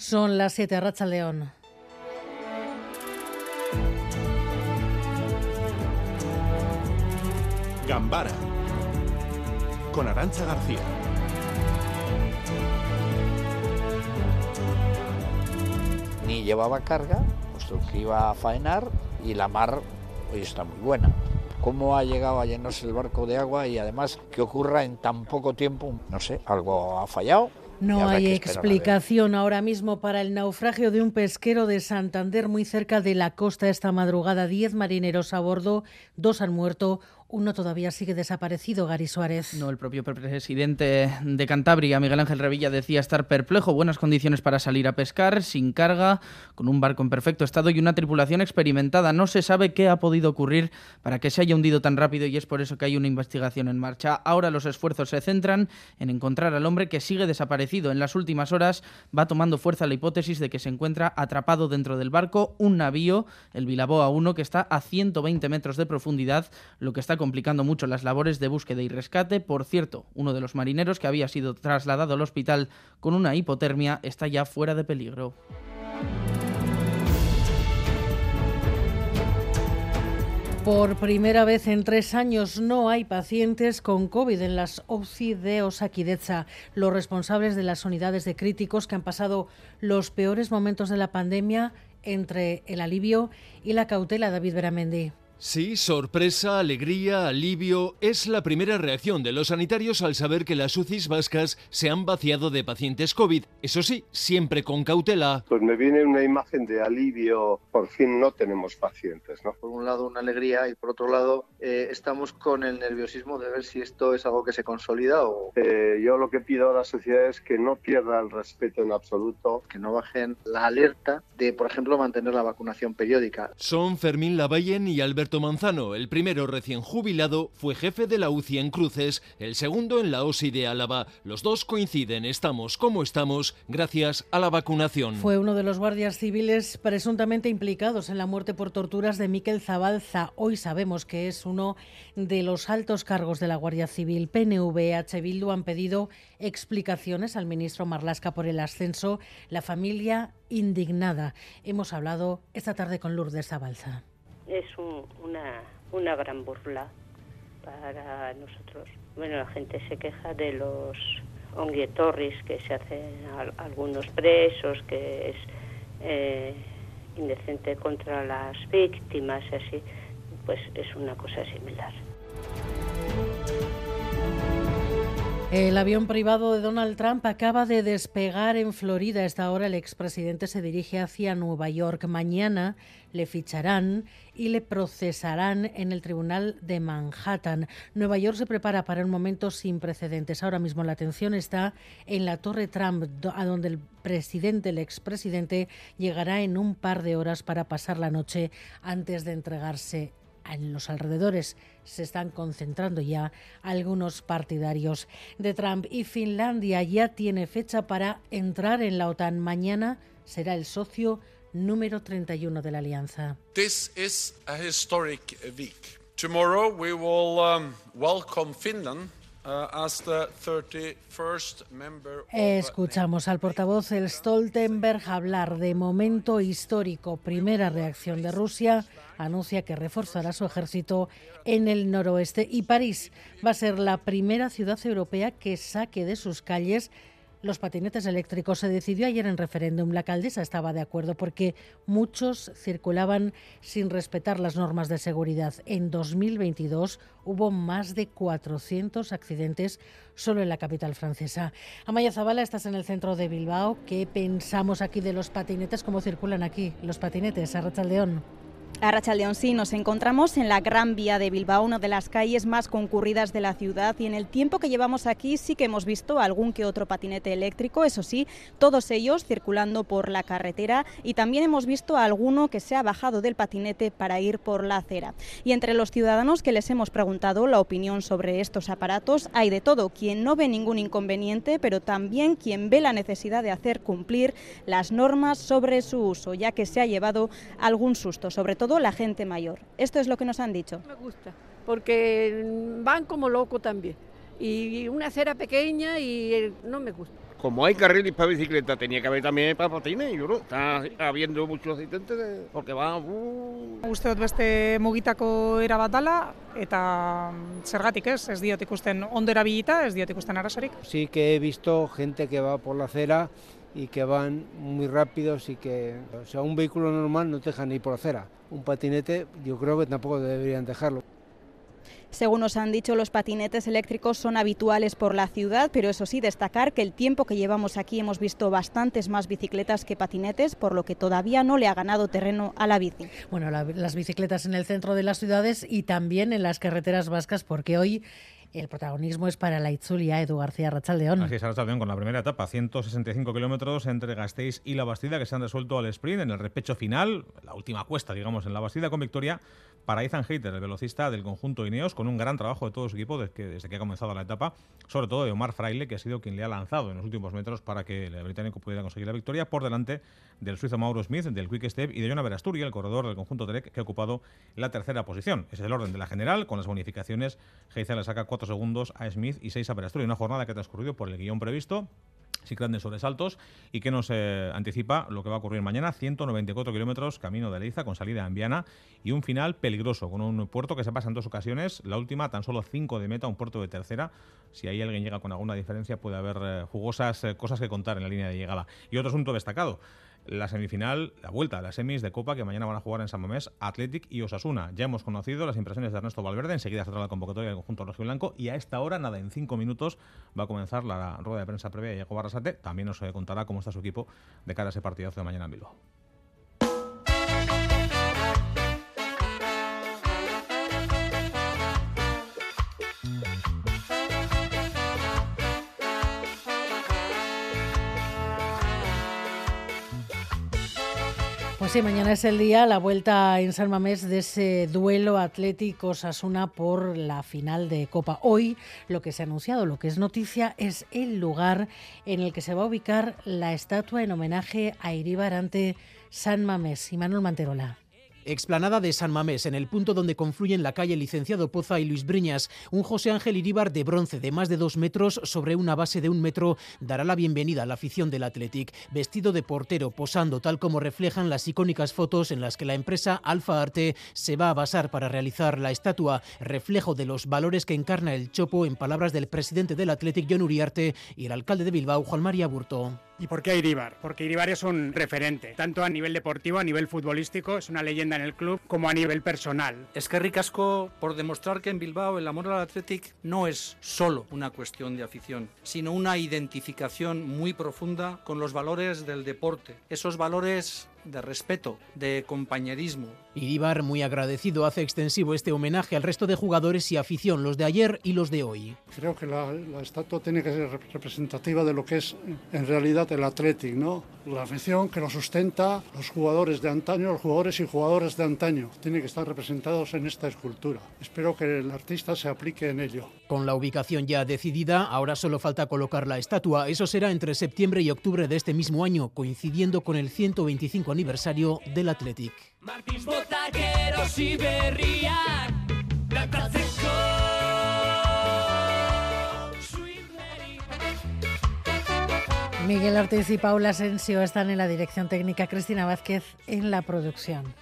Son las 7, Racha León. Gambara con Arancha García. Ni llevaba carga, puesto que iba a faenar y la mar hoy está muy buena. ¿Cómo ha llegado a llenarse el barco de agua y además que ocurra en tan poco tiempo? No sé, algo ha fallado. No hay explicación ahora mismo para el naufragio de un pesquero de Santander muy cerca de la costa esta madrugada. Diez marineros a bordo, dos han muerto, uno todavía sigue desaparecido, Gary Suárez. No, el propio presidente de Cantabria, Miguel Ángel Revilla, decía estar perplejo. Buenas condiciones para salir a pescar, sin carga, con un barco en perfecto estado y una tripulación experimentada. No se sabe qué ha podido ocurrir para que se haya hundido tan rápido y es por eso que hay una investigación en marcha. Ahora los esfuerzos se centran en encontrar al hombre que sigue desaparecido. En las últimas horas va tomando fuerza la hipótesis de que se encuentra atrapado dentro del barco un navío, el Vilaboa 1, que está a 120 metros de profundidad, lo que está complicando mucho las labores de búsqueda y rescate. Por cierto, uno de los marineros que había sido trasladado al hospital con una hipotermia está ya fuera de peligro. Por primera vez en tres años no hay pacientes con COVID en las OPSI de Osakidecha. Los responsables de las unidades de críticos que han pasado los peores momentos de la pandemia entre el alivio y la cautela, David Beramendi. Sí, sorpresa, alegría, alivio. Es la primera reacción de los sanitarios al saber que las UCIs vascas se han vaciado de pacientes COVID. Eso sí, siempre con cautela. Pues me viene una imagen de alivio. Por fin no tenemos pacientes, ¿no? Por un lado una alegría y por otro lado eh, estamos con el nerviosismo de ver si esto es algo que se consolida o... Eh, yo lo que pido a la sociedad es que no pierda el respeto en absoluto. Que no bajen la alerta de, por ejemplo, mantener la vacunación periódica. Son Fermín Lavallen y Alberto Manzano, el primero recién jubilado, fue jefe de la UCI en Cruces, el segundo en la OSI de Álava. Los dos coinciden, estamos como estamos, gracias a la vacunación. Fue uno de los guardias civiles presuntamente implicados en la muerte por torturas de Miquel Zabalza. Hoy sabemos que es uno de los altos cargos de la Guardia Civil. PNV, H. Bildu han pedido explicaciones al ministro Marlasca por el ascenso. La familia indignada. Hemos hablado esta tarde con Lourdes Zabalza es una, una gran burla para nosotros. Bueno, la gente se queja de los onguietorris que se hacen a, algunos presos, que es eh, indecente contra las víctimas, así, pues es una cosa similar. El avión privado de Donald Trump acaba de despegar en Florida. A esta hora el expresidente se dirige hacia Nueva York. Mañana le ficharán y le procesarán en el Tribunal de Manhattan. Nueva York se prepara para un momento sin precedentes. Ahora mismo la atención está en la Torre Trump, a donde el presidente, el expresidente, llegará en un par de horas para pasar la noche antes de entregarse en los alrededores se están concentrando ya algunos partidarios de Trump y Finlandia ya tiene fecha para entrar en la OTAN. Mañana será el socio número 31 de la alianza. This is a historic week. Tomorrow we will um, welcome Finland Escuchamos al portavoz Stoltenberg hablar de momento histórico. Primera reacción de Rusia anuncia que reforzará su ejército en el noroeste y París va a ser la primera ciudad europea que saque de sus calles los patinetes eléctricos. Se decidió ayer en referéndum. La alcaldesa estaba de acuerdo porque muchos circulaban sin respetar las normas de seguridad. En 2022 hubo más de 400 accidentes solo en la capital francesa. Amaya Zabala, estás en el centro de Bilbao. ¿Qué pensamos aquí de los patinetes? ¿Cómo circulan aquí los patinetes? A León. A León sí, nos encontramos en la Gran Vía de Bilbao, una de las calles más concurridas de la ciudad. Y en el tiempo que llevamos aquí sí que hemos visto algún que otro patinete eléctrico, eso sí, todos ellos circulando por la carretera. Y también hemos visto a alguno que se ha bajado del patinete para ir por la acera. Y entre los ciudadanos que les hemos preguntado la opinión sobre estos aparatos hay de todo, quien no ve ningún inconveniente, pero también quien ve la necesidad de hacer cumplir las normas sobre su uso, ya que se ha llevado algún susto, sobre todo la gente mayor. Esto es lo que nos han dicho. Me gusta, porque van como loco también. Y una acera pequeña y no me gusta. como hay carriles para bicicleta, tenía que haber también para patines, yo creo. Está habiendo muchos accidentes porque van... Uh... Uste dut beste mugitako era bat dala, eta zergatik ez, ez diot ikusten ondo erabilita, ez diot ikusten arasarik. Sí que he visto gente que va por la acera y que van muy rápidos y que, o sea, un vehículo normal no te dejan ir por acera. Un patinete yo creo que tampoco deberían dejarlo. Según nos han dicho, los patinetes eléctricos son habituales por la ciudad, pero eso sí, destacar que el tiempo que llevamos aquí hemos visto bastantes más bicicletas que patinetes, por lo que todavía no le ha ganado terreno a la bici. Bueno, la, las bicicletas en el centro de las ciudades y también en las carreteras vascas, porque hoy el protagonismo es para la Itzulia, Edu García Rachaldeón. Así es, Rachaldeón con la primera etapa, 165 kilómetros entre Gasteiz y La Bastida, que se han resuelto al sprint en el repecho final, la última cuesta, digamos, en La Bastida con victoria para Ethan Hayter, el velocista del conjunto Ineos, con un gran trabajo de todo su equipo desde que, desde que ha comenzado la etapa, sobre todo de Omar Fraile, que ha sido quien le ha lanzado en los últimos metros para que el británico pudiera conseguir la victoria, por delante del suizo Mauro Smith, del Quick Step, y de Jonah Verasturi, el corredor del conjunto Trek, que ha ocupado la tercera posición. Ese es el orden de la general, con las bonificaciones. Hayter le saca 4 segundos a Smith y 6 a Verasturi. Una jornada que ha transcurrido por el guion previsto sin grandes sobresaltos y que nos eh, anticipa lo que va a ocurrir mañana, 194 kilómetros camino de Leiza con salida en Viana y un final peligroso con un puerto que se pasa en dos ocasiones, la última tan solo 5 de meta, un puerto de tercera, si ahí alguien llega con alguna diferencia puede haber eh, jugosas eh, cosas que contar en la línea de llegada. Y otro asunto destacado, la semifinal, la vuelta, las semis de Copa que mañana van a jugar en San Mamés, Athletic y Osasuna. Ya hemos conocido las impresiones de Ernesto Valverde, enseguida saldrá la convocatoria del conjunto rojo y blanco y a esta hora, nada, en cinco minutos va a comenzar la rueda de prensa previa de Diego Barrasate. También nos contará cómo está su equipo de cara a ese partidazo de mañana en Bilbao. Pues sí, mañana es el día, la vuelta en San Mamés de ese duelo Atlético Sasuna por la final de Copa. Hoy lo que se ha anunciado, lo que es noticia, es el lugar en el que se va a ubicar la estatua en homenaje a Iríbar ante San Mamés y Manuel Manterola. Explanada de San Mamés, en el punto donde confluyen la calle Licenciado Poza y Luis Briñas, un José Ángel Iríbar de bronce de más de dos metros sobre una base de un metro dará la bienvenida a la afición del Athletic, vestido de portero, posando tal como reflejan las icónicas fotos en las que la empresa Alfa Arte se va a basar para realizar la estatua, reflejo de los valores que encarna el Chopo en palabras del presidente del Athletic, John Uriarte, y el alcalde de Bilbao, Juan María Burto. ¿Y por qué Iribar? Porque Iribar es un referente, tanto a nivel deportivo, a nivel futbolístico, es una leyenda en el club, como a nivel personal. Es que ricasco por demostrar que en Bilbao el amor al Athletic no es solo una cuestión de afición, sino una identificación muy profunda con los valores del deporte, esos valores de respeto, de compañerismo. Iribar, muy agradecido, hace extensivo este homenaje al resto de jugadores y afición, los de ayer y los de hoy. Creo que la, la estatua tiene que ser representativa de lo que es en realidad el Athletic, ¿no? La afición que lo sustenta, los jugadores de antaño, los jugadores y jugadores de antaño, tienen que estar representados en esta escultura. Espero que el artista se aplique en ello. Con la ubicación ya decidida, ahora solo falta colocar la estatua. Eso será entre septiembre y octubre de este mismo año, coincidiendo con el 125 aniversario del Athletic. Miguel Ortiz y Paula Asensio están en la dirección técnica, Cristina Vázquez en la producción.